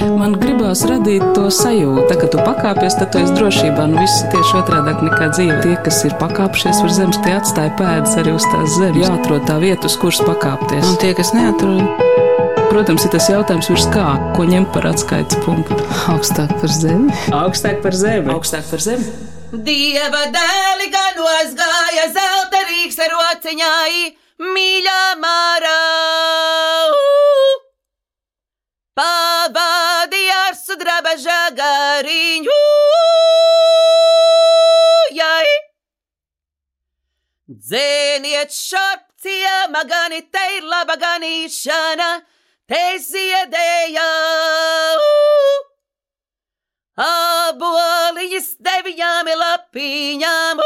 Man gribās radīt to sajūtu, tā, ka tu pakāpies, tad tu esi drošībā. Nu, viss tieši otrādi nekā dzīve. Tie, kas ir pakāpšies uz zemes, tie atstāja pēdas arī uz tās zemes. Jāatrod tā vieta, uz kuras pakāpties. Un tie, kas neatrod, protams, ir tas jautājums, virs kā, ko ņemt par atskaites punktu. Augstāk par zemi. Augstāk par zemi. Augstāk par zemi. Dieva dēli ganos gāja zelta rīks ar rociņai, mīļā mārā. Ar sudraba žagariņu. Jai. Dzēniet šarpcija, magani te ir laba ganīšana, te ziedēja. Aboliņas deviņām lapiņām.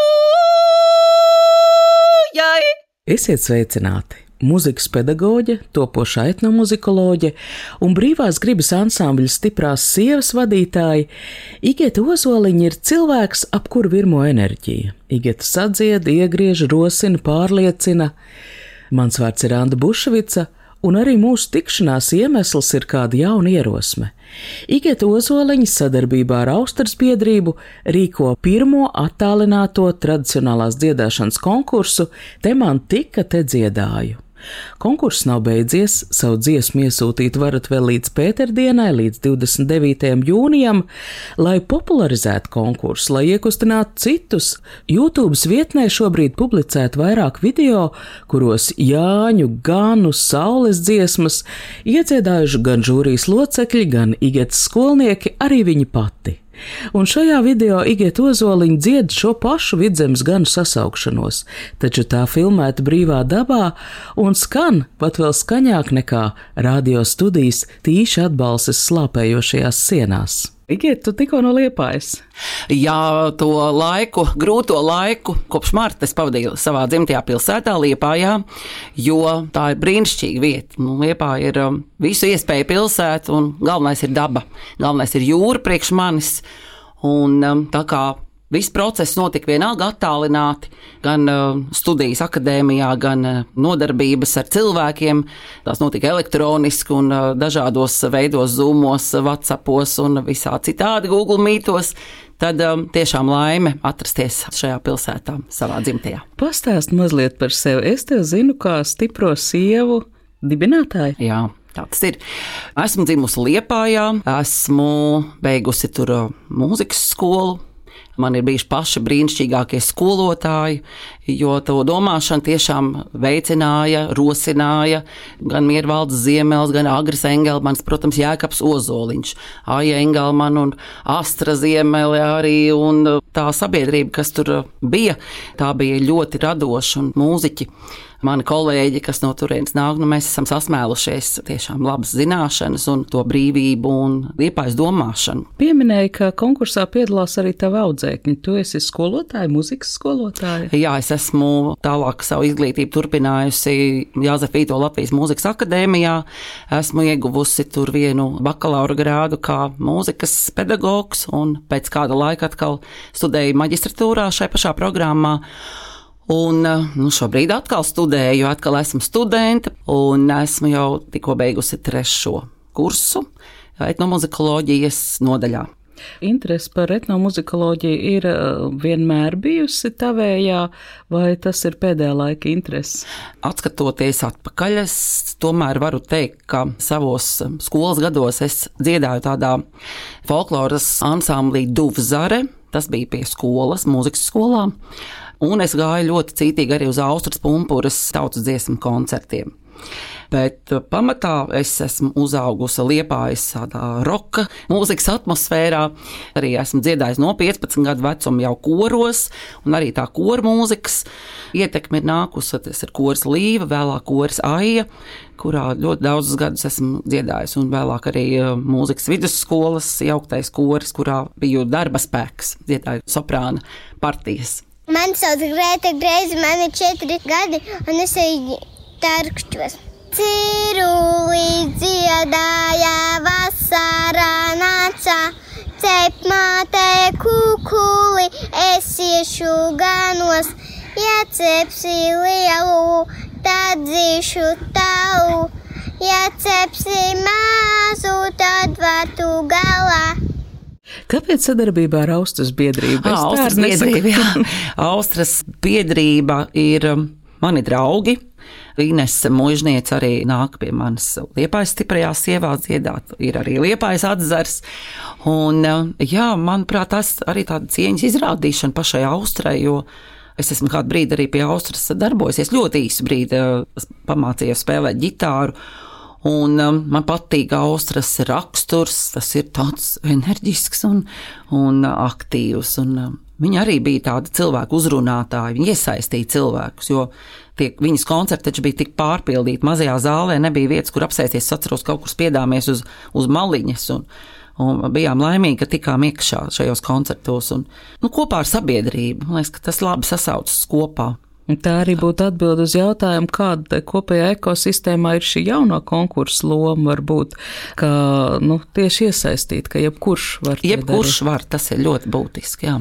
Jai. Esiet sveicināti! Mūzikas pedagoģe, topošā etnomuzikoloģe un brīvās gribas ansambļa stiprās sievas vadītāja Igita Ozoliņa ir cilvēks, ap kuru virmo enerģija. Igita sadzied, iegriež, rosina, pārliecina. Mans vārds ir Anna Bušvica, un arī mūsu tikšanās iemesls ir kāda jauna ierosme. Igita Ozoliņa sadarbībā ar Austrijas biedrību rīko pirmo attālināto tradicionālās dziedāšanas konkursu Te man tika te dziedāju. Konkurss nav beidzies, savu dziesmu iesūtīt varat vēl līdz pēterdienai, līdz 29. jūnijam, lai popularizētu konkursu, lai iekustinātu citus. YouTube vietnē šobrīd publicēt vairāk video, kuros Jāņu, Ganu, Saules dziesmas iedziedājuši gan žūrijas locekļi, gan igets skolnieki, arī viņa pati. Un šajā video Igiet Ozoliņa dzied šo pašu vidzemes ganu sasaukšanos, taču tā filmēta brīvā dabā un skan pat vēl skaņāk nekā radio studijas tīši atbalstas slāpējošajās sienās. Igiet, tu tikko no liepājas. Jā, to laiku, grūto laiku, kopš marta es pavadīju savā dzimtajā pilsētā, Liepājā, jo tā ir brīnišķīga vieta. Nu, Liepā ir um, visu iespēju pilsēta, un galvenais ir daba. Galvenais ir jūra priekš manis. Un, um, tā kā Viss process notika vienalga attālināti, gan uh, studijas akadēmijā, gan uh, nodarbības ar cilvēkiem. Tās notika elektroniski un uh, dažādos veidos, zūmos, WhatsAppos un visā citādi Google mītos. Tad um, tiešām laime atrasties šajā pilsētā, savā dzimtajā. Pastāst mazliet par sevi. Es te zinu, kā stipro sievu dibinātāju. Jā. Tā tas ir. Esmu dzimusi Liepājā, esmu beigusi tur mūzikas skolu, Man ir bijuši paši brīnišķīgākie skolotāji, jo to domāšanu tiešām veicināja, rosināja gan Miervalds Ziemels, gan Agris Engelmans, protams, Jēkabs Ozoliņš, Aija Engelman un Astra Ziemele arī, un tā sabiedrība, kas tur bija, tā bija ļoti radoša un mūziķi mani kolēģi, kas no turienes nāk, nu, mēs esam sasmēlušies tiešām labas zināšanas un to brīvību un liepais domāšanu. Pieminēja, ka konkursā piedalās arī tavi audzēkņi. Tu esi skolotāja, muzikas skolotāja? Jā, es esmu tālāk savu izglītību turpinājusi Jāzefīto Latvijas Mūzikas akadēmijā. Esmu ieguvusi tur vienu bakalaura grādu kā mūzikas pedagogs un pēc kāda laika atkal studēju maģistratūrā šai pašā programmā. Un eh, nu, šobrīd atkal studēju, atkal esmu studente, un esmu jau tikko beigusi trešo kursu etnomuzikoloģijas nodaļā. Interese par etnomuzikoloģiju ir eh, vienmēr bijusi tavējā, vai tas ir pēdējā laika interese? Atskatoties atpakaļ, es tomēr varu teikt, ka savos eh, skolas gados es dziedāju tādā folkloras ansamblī Duvzare. Tas bija pie skolas, mūzikas skolā un es gāju ļoti cītīgi arī uz Austrijas pumpuras tautas dziesmu koncertiem. Bet uh, pamatā es esmu uzaugusi liepājas tādā roka mūzikas atmosfērā. Arī esmu dziedājis no 15 gadu vecuma jau koros, un arī tā kora mūzikas ietekme ir nākusi. Tas ir koris Līva, vēlāk koris Aija, kurā ļoti daudzus gadus esmu dziedājis, un vēlāk arī uh, mūzikas vidusskolas jauktais koris, kurā biju darba spēks, dziedāju soprāna partijas. Man sauc Grēta Greizi, man ir četri gadi, un es eju tarkšķos. Cirulī dziedāja vasarā nāca, cep mātē kukuli, es iešu ganos, ja cepsi lielu, tad dzīšu tavu. Ja cepsi mazu, tad var tu Kāpēc sadarbībā ar Austrijas biedrību? Ah, Austrijas biedrība, jā. Austrijas biedrība ir um, mani draugi. Inese Mūžniece arī nāk pie manis liepais stiprajās sievās dziedāt, ir arī liepais atzars. Un, um, jā, manuprāt, tas arī tāda cieņas izrādīšana pašai Austrai, jo es esmu kādu brīdi arī pie Austras darbojusies, ļoti īsu brīdi uh, pamācījos spēlēt ģitāru. Un um, man patīk Austrijas raksturs, tas ir tāds enerģisks un, un aktīvs. Un, um, viņa arī bija tāda cilvēku uzrunātāja, viņa iesaistīja cilvēkus, jo tie, viņas koncerti taču bija tik pārpildīti. Mazajā zālē nebija vietas, kur apsēsties. Es atceros, kaut kur spiedāmies uz, uz maliņas. Un, Un bijām laimīgi, ka tikām iekšā šajos koncertos un nu, kopā ar sabiedrību. Man liekas, ka tas labi sasaucas kopā. Tā arī būtu atbild uz jautājumu, kāda kopējā ekosistēmā ir šī jaunā konkursa loma. Varbūt, ka nu, tieši iesaistīt, ka jebkurš var. Jebkurš var, tas ir ļoti būtiski. Jā.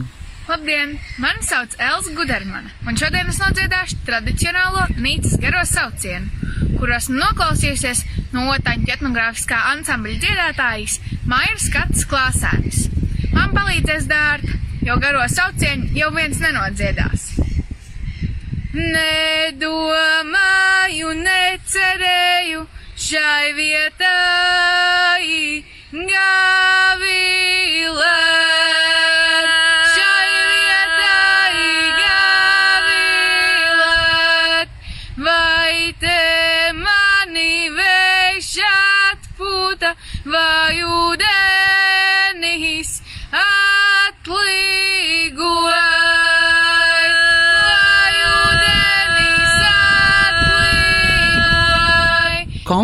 Labdien! Mani sauc Elza Gudermana, un šodien es nodziedāšu tradicionālo Nīcas garo saucienu, kur esmu noklausījusies no otāņu etnogrāfiskā ansambļa dziedātājas Mairas Katas klāsēnis. Man palīdzēs dārta, jo garo saucienu jau viens nenodziedās. Nedomāju, necerēju šai vietai gavilēt.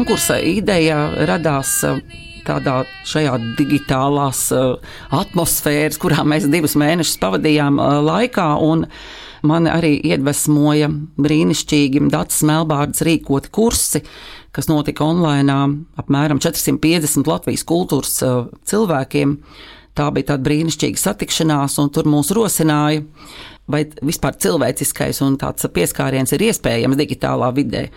Konkursa ideja radās uh, tādā šajā digitālās uh, atmosfēras, kurā mēs divus mēnešus pavadījām uh, laikā. Man arī iedvesmoja brīnišķīgi Dārts Melbārds rīkoti kursi, kas notika online apmēram 450 Latvijas kultūras cilvēkiem. Tā bija tāda brīnišķīga satikšanās, un tur mūs rosināja, vai vispār cilvēciskais un tāds pieskāriens ir iespējams digitālā vidē.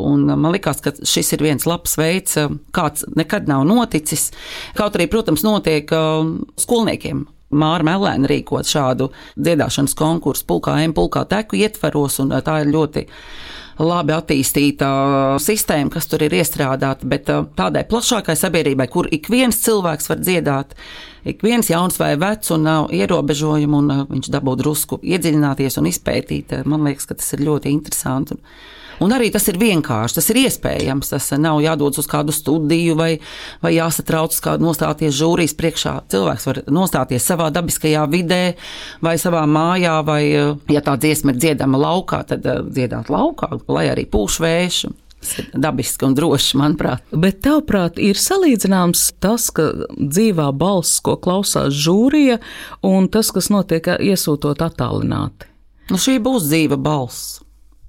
Un man liekas, ka šis ir viens labs veids, kāds nekad nav noticis. Kaut arī, protams, notiek skolniekiem. Māra Melēna rīkot šādu dziedāšanas konkursu pulkā M, pulkā teku ietveros, un tā ir ļoti labi attīstīta sistēma, kas tur ir iestrādāta, bet tādai plašākai sabiedrībai, kur ik viens cilvēks var dziedāt, ik viens jauns vai vecs un nav ierobežojumu, un viņš dabū drusku iedziļināties un izpētīt, man liekas, ka tas ir ļoti interesanti. Un arī tas ir vienkārši, tas ir iespējams. Tas nav jādodas uz kādu studiju vai, vai jāsatrauc kā nostāties žūrijas priekšā. Cilvēks var nostāties savā dabiskajā vidē vai savā mājā, vai, ja tā dziesma ir dziedama laukā, tad eh, dziedāt laukā, lai arī pūš vējš. Dabiski un droši, manuprāt. Bet, tavuprāt, ir salīdzināms tas, ka dzīvā balss, ko klausās žūrija, un tas, kas notiek iesūtot attālināti. Nu, šī būs dzīva balss.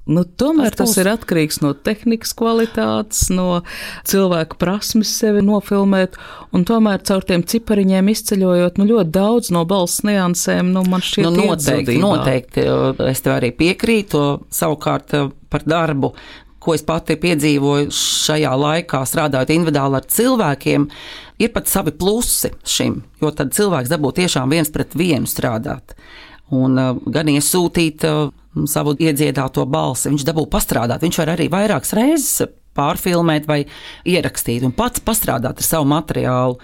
Nu, tomēr tas, tas ir atkarīgs no tehnikas kvalitātes, no cilvēka prasmes sevi nofilmēt, tomēr caur tiem cipariņiem izceļojot nu, ļoti daudz no balss niansēm, nu, man šķiet, nu, noteikti, noteikti. Es tev arī piekrītu, savukārt eh, par darbu. Ko es pati piedzīvoju šajā laikā, strādājot individuāli ar cilvēkiem, ir pat savi plusi šim, jo tad cilvēks dabū tiešām viens pret vienu strādāt. Un uh, gan iesūtīt uh, savu iedziedāto balsi. Viņš dabū pastrādāt, viņš var arī vairākas reizes pārfilmēt vai ierakstīt un pats pastrādāt ar savu materiālu.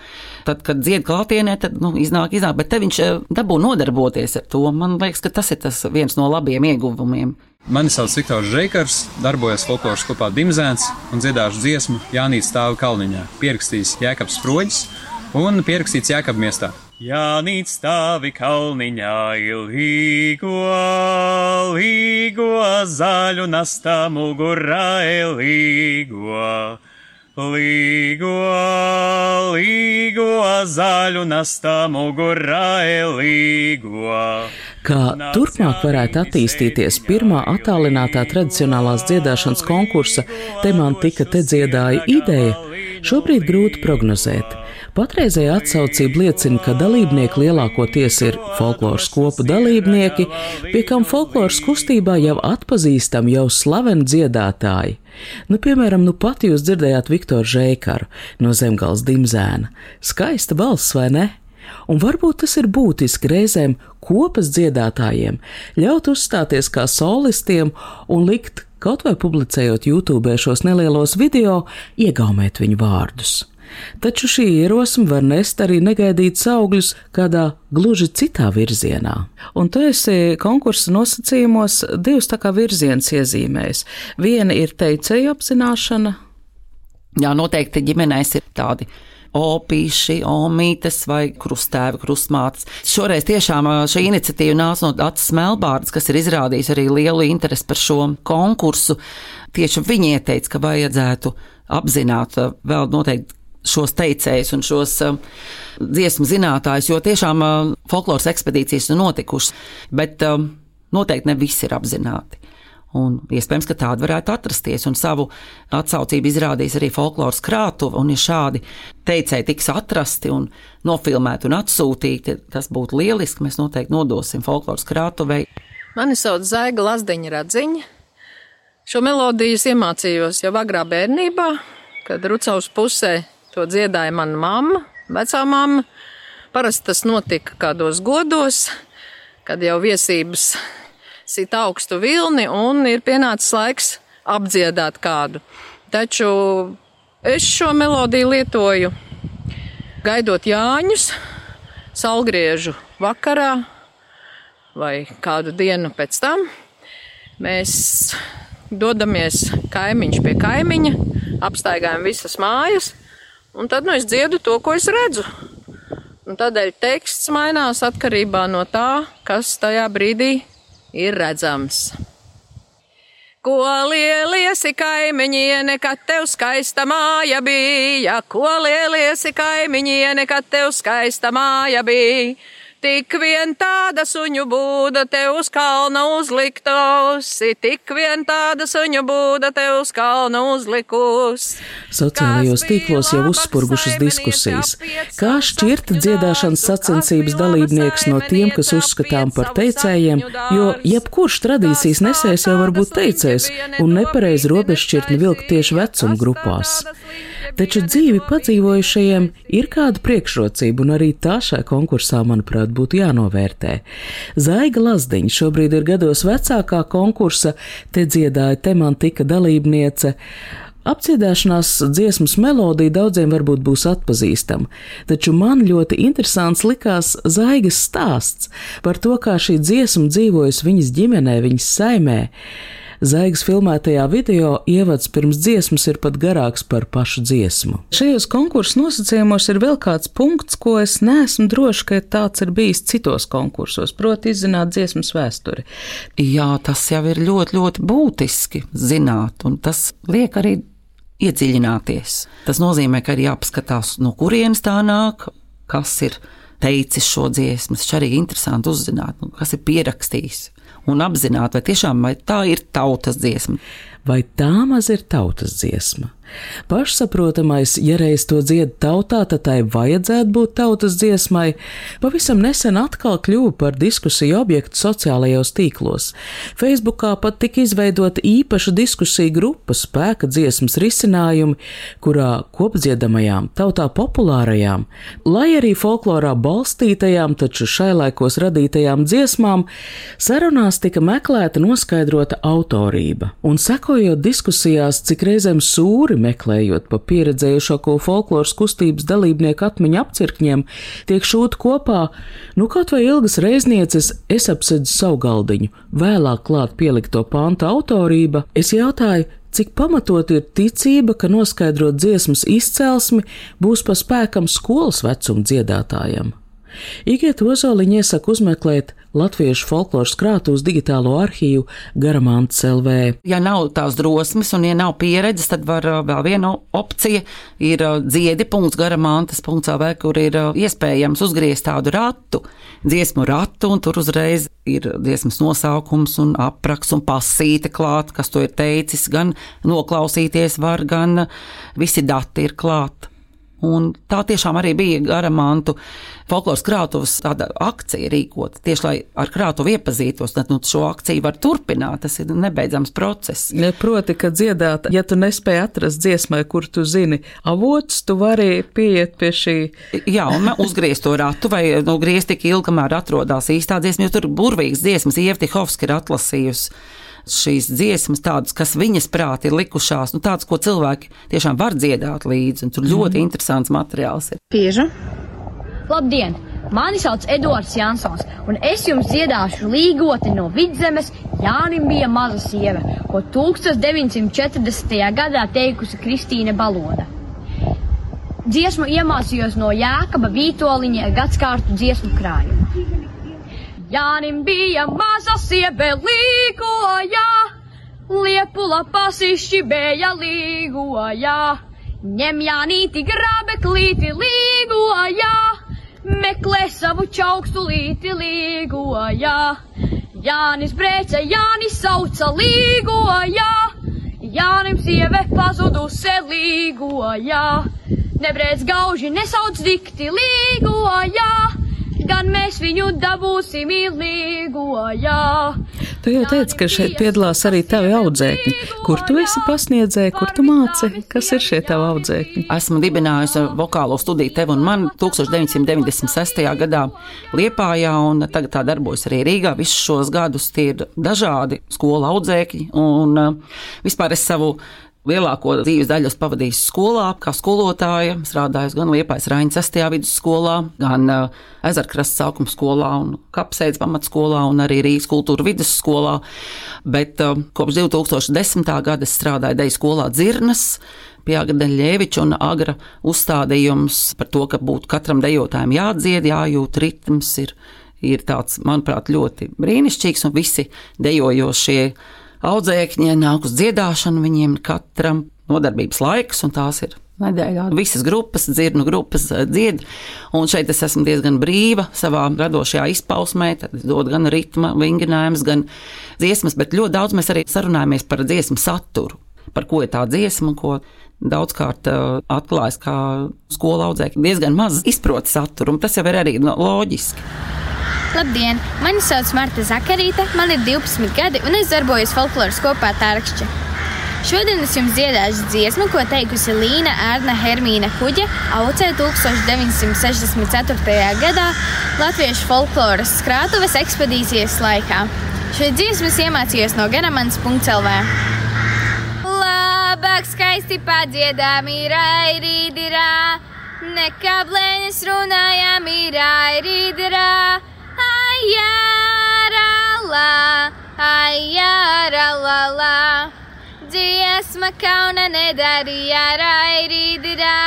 Tad, kad dzied klātienē, tad nu, iznāk, iznāk, bet te viņš eh, dabū nodarboties ar to. Man liekas, ka tas ir tas viens no labiem ieguvumiem. Mani sauc Viktors Žekars, darbojos folkloras kopā Dimzēns un dziedāšu dziesmu Jānīts stāvu kalniņā, pierakstījis Jēkabs Sproģis un pierakstīts Jēkab miestā. Jānīt stāvi kalniņā ilīgo, līgo zaļu nastā mugurā ilīgo. Līgo, līgo zaļu nastā mugurā ilīgo. Kā turpmāk varētu attīstīties pirmā attālinātā tradicionālās dziedāšanas konkursa, te man tika te dziedāja ideja, šobrīd grūti prognozēt. Patreizējā atsaucība liecina, ka dalībnieki lielākoties ir folkloras kopu dalībnieki, pie kam folkloras kustībā jau atpazīstam jau slaveni dziedātāji. Nu, piemēram, nu pat jūs dzirdējāt Viktoru Žēkaru no Zemgals Dimzēna. Skaista balss, vai ne? Un varbūt tas ir būtiski reizēm kopas dziedātājiem ļaut uzstāties kā solistiem un likt, kaut vai publicējot YouTube šos nelielos video, iegaumēt viņu vārdus. Taču šī ierosme var nest arī negaidītus augļus kādā gluži citā virzienā. Un tu esi konkursa nosacījumos divus tā kā virziens iezīmējis. Viena ir teicēju apzināšana. Jā, noteikti ģimenēs ir tādi opīši, omītes vai krustēvi, krustmātes. Šoreiz tiešām šī iniciatīva nāca no Atas Melbārdas, kas ir izrādījis arī lielu interesi par šo konkursu. Tieši viņi ieteica, ka vajadzētu apzināt vēl noteikti šos teicējus un šos uh, dziesmu zinātājus, jo tiešām uh, folkloras ekspedīcijas ir notikušas, bet uh, noteikti ne visi ir apzināti. Un iespējams, ka tāda varētu atrasties, un savu atsaucību izrādīs arī folkloras krātuve. Ja šādi teicēji tiks atrasti un nofilmēti un atsūtīti, tas būtu lieliski. Mēs noteikti nodosim folkloras krātuvei. Mani sauc Zaiga Lazdiņa Radziņa. Šo melodiju iemācījos jau agrā bērnībā, kad Rucaus pusē to dziedāja mana mamma, vecā mamma. Parasti tas notika kādos godos, kad jau viesības sit augstu vilni un ir pienācis laiks apdziedāt kādu. Taču es šo melodiju lietoju gaidot Jāņus, salgriežu vakarā vai kādu dienu pēc tam. Mēs dodamies kaimiņš pie kaimiņa, apstaigājam visas mājas, un tad nu, es dziedu to, ko es redzu. Un tādēļ teksts mainās atkarībā no tā, kas tajā brīdī ir redzams. Ko lieliesi kaimiņiene, kad tev skaista māja bija, ko lieliesi kaimiņiene, kad tev skaista māja bija. Tik vien tāda suņu būda te uz kalna uzliktusi, tik vien tāda suņu būda te uz kalna uzlikusi. Sociālajos tīklos jau uzspurgušas diskusijas. Kā šķirt dziedāšanas sacensības dalībnieks no tiem, kas uzskatām par teicējiem, jo jebkurš tradīcijas nesējs jau var būt teicējs un nepareizi robežšķirtni vilkt tieši vecuma grupās. Taču dzīvi padzīvojušajiem ir kāda priekšrocība, un arī tā šajā konkursā, manuprāt, būtu jānovērtē. Zaiga Lazdiņa šobrīd ir gados vecākā konkursa, te dziedāja temantika dalībniece. Apciedāšanās dziesmas melodija daudziem varbūt būs atpazīstama, taču man ļoti interesants likās Zaigas stāsts par to, kā šī dziesma dzīvojas viņas ģimenē, viņas saimē. Zaigas filmētajā video ievads pirms dziesmas ir pat garāks par pašu dziesmu. Šajos konkursu nosacījumos ir vēl kāds punkts, ko es neesmu droši, ka tāds ir bijis citos konkursos, proti izzināt dziesmas vēsturi. Jā, tas jau ir ļoti, ļoti būtiski zināt, un tas liek arī iedziļināties. Tas nozīmē, ka ir jāpaskatās, no kurienes tā nāk, kas ir teicis šo dziesmu. Tas arī ir interesanti uzzināt, nu, kas ir pierakstījis un apzināti, vai tiešām vai tā ir tautas dziesma. Vai tā maz ir tautas dziesma? Pašsaprotamais, ja reiz to dzied tautā, tad tai vajadzētu būt tautas dziesmai, pavisam nesen atkal kļuva par diskusiju objektu sociālajos tīklos. Facebookā pat tika izveidota īpaša diskusija grupa spēka dziesmas risinājumi, kurā kopdziedamajām, tautā populārajām, lai arī folklorā balstītajām, taču šai laikos radītajām dziesmām, sarunās tika meklēta noskaidrota autorība. Un sekojot diskusijās, cik reizēm sūri meklējot pa pieredzējušāko folkloras kustības dalībnieku atmiņu apcirkņiem, tiek šūt kopā, nu kaut vai ilgas reiznieces, es apsedzu savu galdiņu, vēlāk klāt pielikto pānta autorība, es jautāju, cik pamatot ir ticība, ka noskaidrot dziesmas izcelsmi būs pa spēkam skolas vecuma dziedātājam. Igiet Ozoliņa iesaka uzmeklēt Latviešu folkloras krātuves digitālo arhīvu Garamants LV. Ja nav tās drosmes un ja nav pieredzes, tad var uh, vēl viena opcija ir uh, dziedi.garamantas.lv, kur ir uh, iespējams uzgriezt tādu ratu, dziesmu ratu, un tur uzreiz ir dziesmas nosaukums un apraksts un pasīte klāt, kas to ir teicis, gan noklausīties var, gan visi dati ir klāt. Un tā tiešām arī bija Garamantu folkloras krātuves akcija rīkot, tieši lai ar krātuvi iepazītos. Tad nu, šo akciju var turpināt, tas ir nebeidzams process. Ja, proti, ka dziedāt, ja tu nespēji atrast dziesmai, kur tu zini avots, tu vari pieiet pie šī. Jā, un uzgriezt to ratu vai nu, griezt tik ilgi, kamēr atrodas īstā dziesma, jo tur burvīgas dziesmas Ievtihovski ir atlasījusi šīs dziesmas, tādas, kas viņas prāti ir likušās, nu, tādas, ko cilvēki tiešām var dziedāt līdzi. Tur ļoti mm. interesants materiāls ir. Pieža. Labdien! Mani sauc Edvards Jansons, un es jums dziedāšu līgoti no vidzemes. Jānim bija maza sieva, ko 1940. gadā teikusi Kristīne Baloda. Dziesmu iemācījos no Jēkaba Vītoliņa gadskārtu dziesmu krājuma. Jānim bija maza siebe līgoja, liepula pasišķi bija līgoja. Ņem Jānīti grabeklīti līgoja, meklē savu čaukstu līti līgoja. Jānis brēca, Jānis sauca līgoja, Jānim sieve pazuduse līgoja. Nebrēc gauži nesauc dikti līgoja gan mēs viņu dabūsim ilīgo, jā. Tu jau teici, ka šeit piedalās arī tavi audzēkņi. Kur tu esi pasniedzēji, kur tu māci? Kas ir šie tavi audzēkņi? Esmu dibinājusi vokālo studiju tev un man 1996. gadā Liepājā, un tagad tā darbojas arī Rīgā. Visus šos gadus tie ir dažādi skola audzēkņi, un uh, vispār es savu lielāko dzīves daļu pavadījis skolā, kā skolotāja. Strādājis gan Liepais Raiņas 6. vidusskolā, gan uh, Ezerkrasts sākuma skolā un Kapsēdz pamatskolā un arī Rīgas kultūra vidusskolā. Bet uh, kopš 2010. gada strādāju Deju skolā Dzirnas. Pie Agra Ļeviča un Agra uzstādījums par to, ka būtu katram dejotājam jādzied, jājūt ritms, ir, ir tāds, manuprāt, ļoti brīnišķīgs un visi dejojošie audzēkņi nāk uz dziedāšanu, viņiem katram nodarbības laiks, un tās ir nedēļā. Visas grupas, dzirnu grupas eh, dzied, un šeit es esmu diezgan brīva savā radošajā izpausmē. Tad es dodu gan ritma vingrinājumus, gan dziesmas, bet ļoti daudz mēs arī sarunājamies par dziesmu saturu. Par ko ir tā dziesma, ko daudzkārt uh, atklājas, kā skola audzēkļi diezgan maz izprot saturu, un tas jau ir arī no, loģiski. Labdien! Mani sauc Marta Zakarīte, man ir 12 gadi un es darbojos folkloras kopā Tārkšķi. Šodien es jums dziedāšu dziesmu, ko teikusi Līna Ērna Hermīna Kuģe aucē 1964. gadā Latviešu folkloras skrātuves ekspedīcijas laikā. Šo dziesmu iemācījos no Ganamans.lv. Labāk skaisti padziedām ir airīdirā, nekā blēņas runājām ir airīdirā la, ajāra la la. Dziesma kauna nedarīja rairīdirā,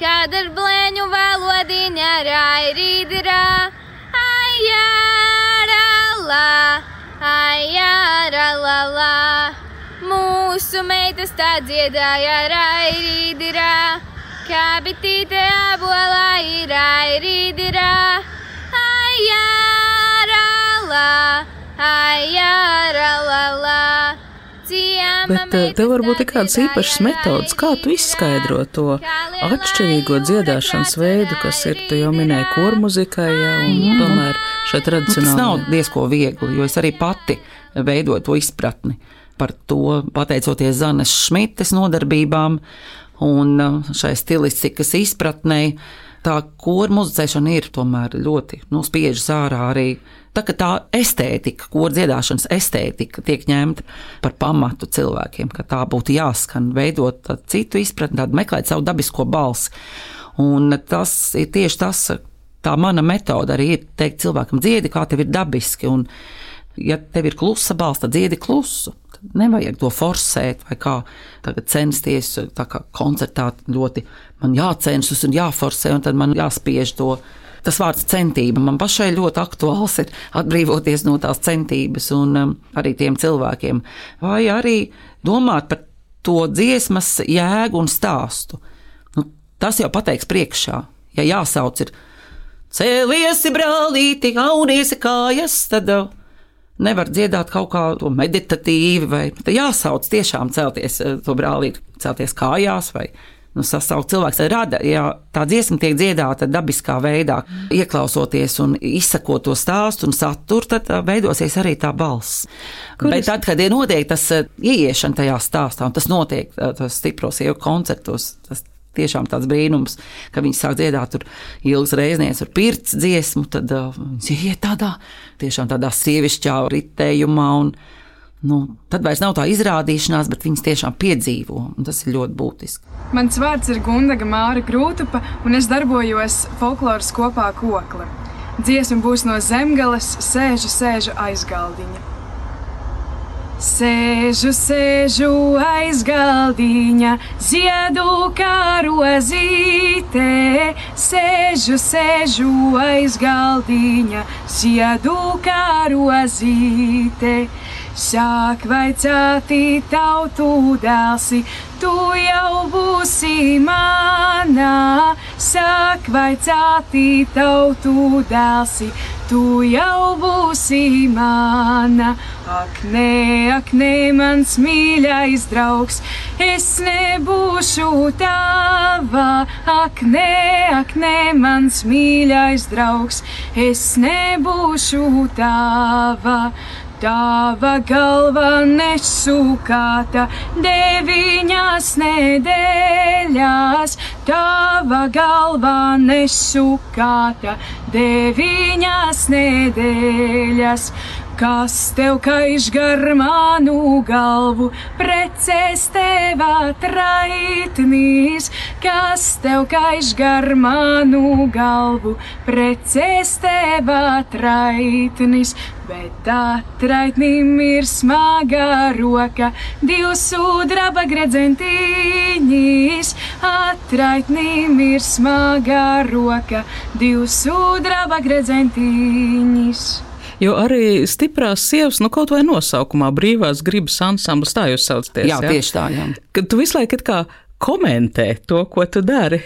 kad ar blēņu valodiņa rairīdirā. Ajāra la, ajāra la la. Mūsu meitas tā dziedāja rairīdirā, kā bitīte abolā ir rairīdirā. Bet eh, tev varbūt ir kādas īpašas metodas, kā tu izskaidro to atšķirīgo dziedāšanas veidu, kas ir, tu jau minēji, kormuzikai, ja, un mm. tomēr šeit tradicionāli. Tas nav diezko viegli, jo es arī pati veidoju to izpratni par to, pateicoties Zanes Šmites nodarbībām un šai stilistikas izpratnei tā kora muzicēšana ir tomēr ļoti nu, spiežas ārā arī. Tā, tā estētika, kora dziedāšanas estētika tiek ņemta par pamatu cilvēkiem, ka tā būtu jāskan, veidot citu izpratni, tādu meklēt savu dabisko balsi. Un tas ir tieši tas, tā mana metode arī ir teikt cilvēkam, dziedi, kā tev ir dabiski. Un, ja tev ir klusa balss, tad dziedi klusu. Nevajag to forsēt, vai kā censties, tā kā koncertā ļoti man jācenšas un jāforsē, un tad man jāspiež to. Tas vārds centība man pašai ļoti aktuāls ir atbrīvoties no tās centības un um, arī tiem cilvēkiem. Vai arī domāt par to dziesmas jēgu un stāstu. Nu, tas jau pateiks priekšā. Ja jāsauc ir cēlies, brālīti, auniesi kājas, tad uh, nevar dziedāt kaut kā to meditatīvi, vai jāsauc tiešām celties eh, to brālīti, celties kājās vai nu, sasaukt cilvēks. Rada, ja tā dziesma tiek dziedāta dabiskā veidā, ieklausoties un izsakot to stāstu un saturu, tad veidosies arī tā balss. Kur Bet tad, kad ir notiek tas ieiešana tajā stāstā, un tas notiek tas stipros jau koncertos, tas tiešām tāds brīnums, ka viņi sāk dziedāt tur ilgas reizes ar pirts dziesmu, tad uh, viņi iet tādā, tiešām tādā sievišķā ritējumā. Un, nu, tad vairs nav tā izrādīšanās, bet viņas tiešām piedzīvo, tas ir ļoti būtiski. Mans vārds ir Gundaga Māra Krūtupa, un es darbojos folkloras kopā kokli. Dziesma būs no zemgales, sēžu, sēžu aizgaldiņa. Sēžu, sēžu aiz galdiņa, ziedu kā rozīte. Sēžu, sēžu aiz galdiņa, ziedu kā rozīte. Sāk vaicāti tautu dēlsi, tu jau būsi manā. Sāk vaicāti tautu dēlsi, tu jau būsi mana. Ak, nē, ak, nē, mans mīļais draugs, es nebūšu tava. Ak, nē, ak, nē, mans mīļais draugs, es nebūšu tava. Tava galva nesukāta deviņās nedēļās, tava galva nesukāta deviņās nedēļas. Kas tev kaiš gar manu galvu, precēs tev atraitnīs, kas tev kaiš gar manu galvu, precēs tev atraitnīs, Bet atraitnim ir smaga roka, divas sudraba gredzentiņas. Atraitnim ir smaga roka, divas sudraba gredzentiņas. Jo arī stiprās sievas, nu kaut vai nosaukumā brīvās gribas ansamblis, tā jūs saucaties. Jā, ja? tieši tā, jā. Kad tu visu laiku kā komentē to, ko tu dari.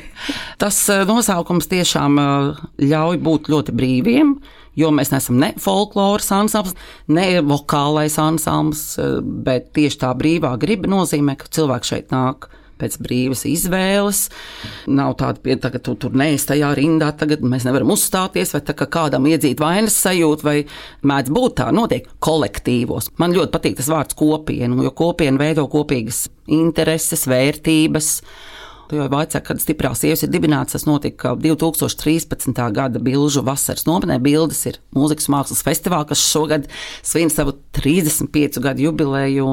Tas eh, nosaukums tiešām eh, ļauj būt ļoti brīviem jo mēs neesam ne folkloras ansambls, ne vokālais ansambls, eh, bet tieši tā brīvā griba nozīmē, ka cilvēks šeit nāk pēc brīvas izvēles. Nav tāda, ka tu tur neesi tajā rindā, tagad mēs nevaram uzstāties, vai tā kā kādam iedzīt vainas sajūtu, vai mēdz būt tā, notiek kolektīvos. Man ļoti patīk tas vārds kopiena, jo kopiena veido kopīgas intereses, vērtības. Jau vaicā, kad stiprās sievas ir dibināts, tas notika 2013. gada Bilžu vasaras nometnē. Bildes ir mūzikas mākslas festivāls, kas šogad svin savu 35 gadu jubileju.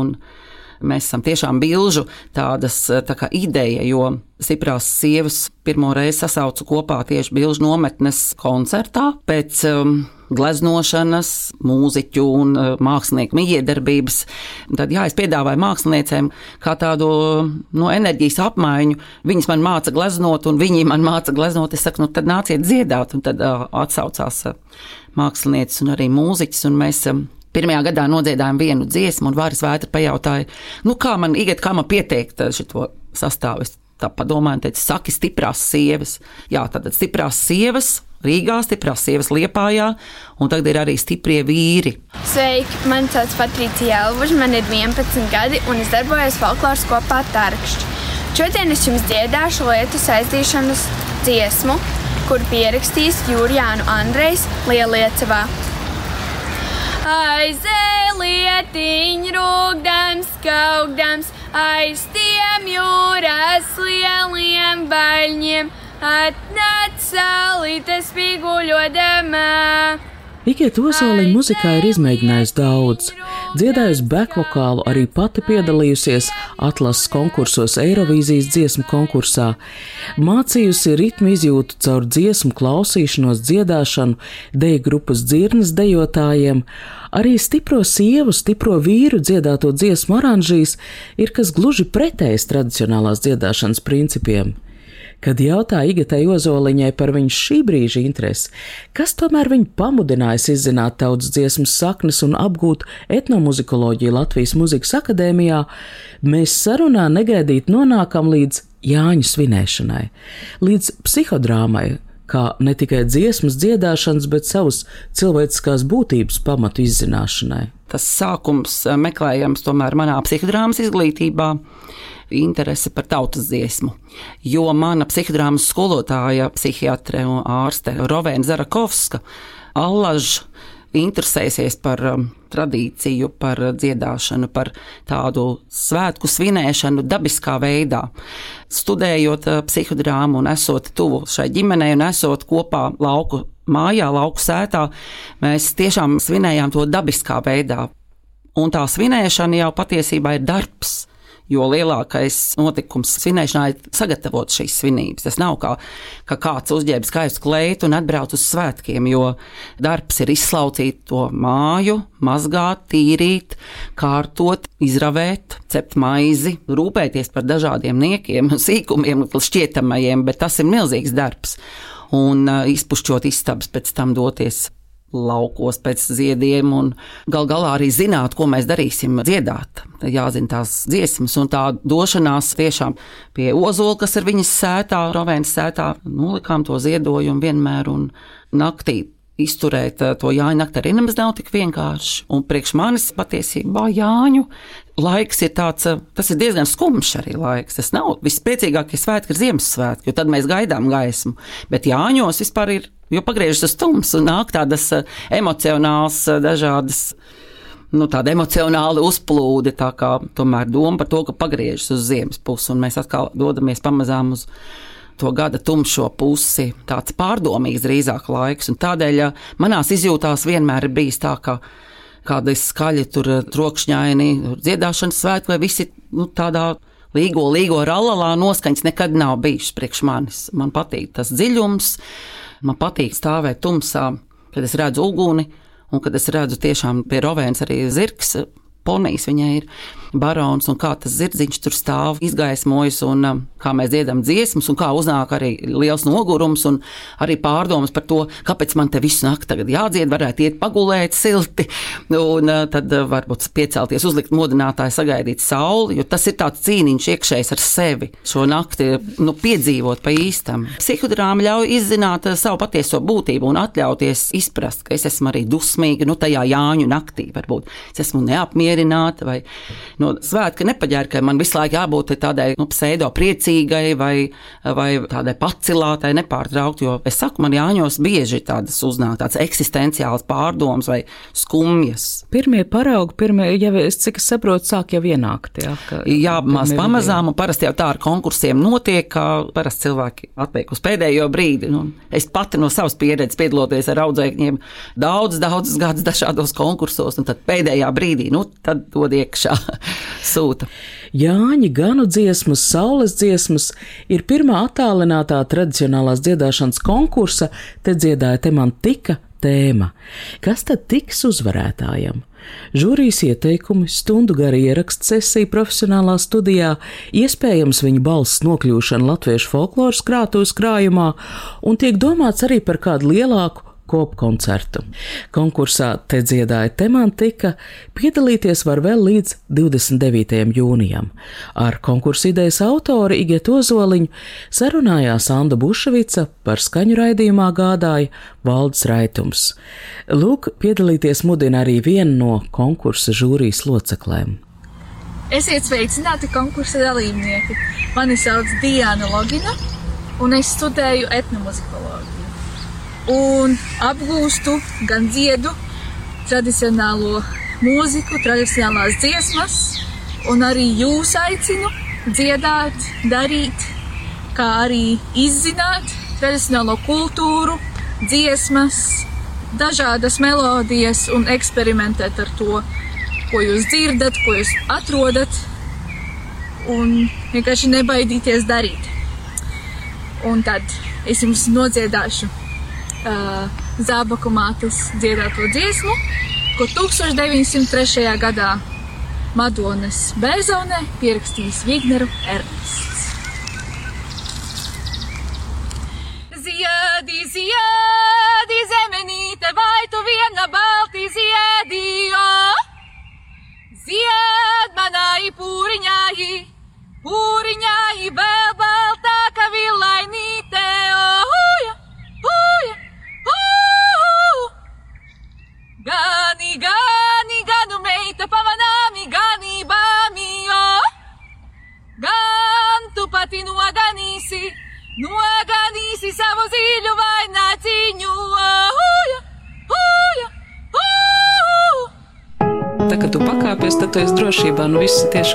Mēs esam tiešām bilžu tādas tā kā ideja, jo stiprās sievas pirmo reizi sasaucu kopā tieši bilžu nometnes koncertā pēc um, gleznošanas, mūziķu un uh, mākslinieku miedarbības. Tad, jā, es piedāvāju māksliniecēm kā tādu no enerģijas apmaiņu. Viņas man māca gleznot, un viņi man māca gleznot. Es saku, nu tad nāciet dziedāt, un tad uh, atsaucās uh, mākslinieces un arī mūziķis, un mēs um, Pirmajā gadā nodziedājām vienu dziesmu, un Vāris Vētra pajautāja, nu, kā man iet, kā man pieteikt šo sastāvu. Tā padomāju, un teica, saki, stiprās sievas. Jā, tad stiprās sievas Rīgā, stiprās sievas Liepājā, un tagad ir arī stiprie vīri. Sveiki, mani sauc Patricija Elvuža, man ir 11 gadi, un es darbojos folkloras kopā Tārkšķi. Šodien es jums dziedāšu lietu saistīšanas dziesmu, kur pierakstīs Jūrijānu Andrejs Lieliecevā. Aizēlietiņ rūgdams, kaugdams, aiz tiem jūras lieliem baļņiem Atnāc saulīte spīguļodama. Ikiet Ozoliņa muzikā ir izmēģinājusi daudz. Dziedājusi bekvokālu, arī pati piedalījusies atlases konkursos Eirovīzijas dziesmu konkursā, mācījusi ritmu izjūtu caur dziesmu klausīšanos, dziedāšanu, deju grupas dzirnas dejotājiem, arī stipro sievu, stipro vīru dziedāto dziesmu oranžīs ir kas gluži pretējs tradicionālās dziedāšanas principiem. Kad jautāja Igatai Ozoliņai par viņas šī brīža interesi, kas tomēr viņu pamudinājis izzināt tautas dziesmas saknes un apgūt etnomuzikoloģiju Latvijas Muzikas akadēmijā, mēs sarunā negaidīt nonākam līdz Jāņu svinēšanai, līdz psihodrāmai, kā ne tikai dziesmas dziedāšanas, bet savas cilvēciskās būtības pamatu izzināšanai. Tas sākums eh, meklējams tomēr manā psihodrāmas izglītībā interese par tautas dziesmu. Jo mana psihodrāmas skolotāja, psihiatre un ārste Rovēna Zarakovska, allaž interesēsies par um, tradīciju, par dziedāšanu, par tādu svētku svinēšanu dabiskā veidā. Studējot uh, psihodrāmu un esot tuvu šai ģimenei un esot kopā lauku mājā, lauku sētā, mēs tiešām svinējām to dabiskā veidā. Un tā svinēšana jau patiesībā ir darbs jo lielākais notikums svinēšanā ir sagatavot šīs svinības. Tas nav kā, ka kāds uzģērb skaistu kleitu un atbrauc uz svētkiem, jo darbs ir izslaucīt to māju, mazgāt, tīrīt, kārtot, izravēt, cept maizi, rūpēties par dažādiem niekiem, sīkumiem, šķietamajiem, bet tas ir milzīgs darbs. Un izpušķot istabas, pēc tam doties laukos pēc ziediem, un gal galā arī zināt, ko mēs darīsim, dziedāt. Jāzina tās dziesmas, un tā došanās tiešām pie ozola, kas ir viņas sētā, Rovēnas sētā, nolikām to ziedojumu vienmēr un naktī. Izturēt eh, to Jāņa nakti arī nemaz nav tik vienkārši. Un priekš manis patiesībā Jāņu laiks ir tāds, eh, tas ir diezgan skumjš arī laiks. Tas nav vispiecīgākie svētki, ir Ziemassvētki, jo tad mēs gaidām gaismu. Bet Jāņos vispār ir Jo pagriežas uz stums un nāk tādas eh, emocionālas, eh, dažādas. Nu, tāda emocionāla uzplūde, tā kā tomēr doma par to, ka pagriežas uz ziemas pusi, un mēs atkal dodamies pamazām uz to gada tumšo pusi, tāds pārdomīgs drīzāk laiks, un tādēļ eh, manās izjūtās vienmēr ir bijis tā, ka kāda ir skaļa, tur trokšņaini, dziedāšanas svētki, vai visi nu, tādā līgo, līgo ralalā noskaņas nekad nav bijušas priekš manis. Man patīk tas dziļums, Man patīk stāvēt tumsā, kad es redzu uguni, un kad es redzu tiešām pie rovēns arī zirgs, ponijas viņai ir barons un kā tas zirdziņš tur stāv, izgaismojas, un um, kā mēs dziedam dziesmas, un kā uznāk arī liels nogurums, un arī pārdomas par to, kāpēc man te visu nakti tagad jādzied, varētu iet pagulēt silti, un uh, tad uh, varbūt piecelties, uzlikt modinātāju, sagaidīt sauli, jo tas ir tāds cīniņš iekšējs ar sevi, šo nakti nu, piedzīvot pa īstam. Psihodrāma ļauj izzināt uh, savu patieso būtību un atļauties izprast, ka es esmu arī dusmīga, nu tajā Jāņu naktī varbūt es esmu neapmierināta vai no svētka nepaģērkai man visu laiku jābūt tādai nu, pseido priecīgai vai, vai tādai pacilātai, nepārtraukti. Jo es saku, man jāņos bieži tādas uznāk, tādas eksistenciālas pārdomas vai skumjas. Pirmie paraugi, pirmie, ja es cik es saprotu, sāk jau ienākt. Jā, jā maz pamazām, un parasti jau tā ar konkursiem notiek, ka parasti cilvēki atliek uz pēdējo brīdi. Nu, es pati no savas pieredzes piedaloties ar audzēkņiem daudz, daudz gadus dažādos konkursos, un tad pēdējā brīdī, nu, tad dod iekšā sūta. Jāņa ganu dziesmas, saules dziesmas ir pirmā attālinātā tradicionālās dziedāšanas konkursa, te dziedāja te man tika tēma. Kas tad tiks uzvarētājam? Žūrijas ieteikumi, stundu gara ieraksts sesija profesionālā studijā, iespējams viņa balss nokļūšana latviešu folkloras krātuves krājumā, un tiek domāts arī par kādu lielāku kopkoncertu. Konkursā te dziedāja temantika, piedalīties var vēl līdz 29. jūnijam. Ar konkursu idejas autori Iget Ozoliņu sarunājās Anda Buševica, par skaņu raidījumā gādāja Valdes Raitums. Lūk, piedalīties mudina arī viena no konkursa žūrijas loceklēm. Esiet sveicināti konkursa dalībnieki! Mani sauc Diana Logina, un es studēju etnomuzikoloģiju un apgūstu gan dziedu, tradicionālo mūziku, tradicionālās dziesmas, un arī jūs aicinu dziedāt, darīt, kā arī izzināt tradicionālo kultūru, dziesmas, dažādas melodijas un eksperimentēt ar to, ko jūs dzirdat, ko jūs atrodat, un vienkārši nebaidīties darīt. Un tad es jums nodziedāšu uh, Zābaku mātes dziedāto dziesmu, ko 1903. gadā Madonas Bērzonē pierakstījis Vigneru Ernests. Ziedi, ziedi,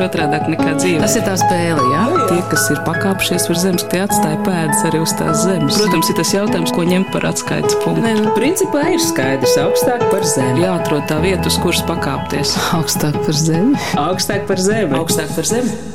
tieši otrādāk nekā dzīve. Tas ir tā spēle, jā? Tie, kas ir pakāpšies uz zemes, tie atstāja pēdas arī uz tās zemes. Protams, ir tas jautājums, ko ņemt par atskaites punktu. Nē, nu, principā ir skaidrs, augstāk par zemi. Jāatrod tā vieta, uz kuras pakāpties. Augstāk par zemi. Augstāk par zemi. Augstāk par zemi.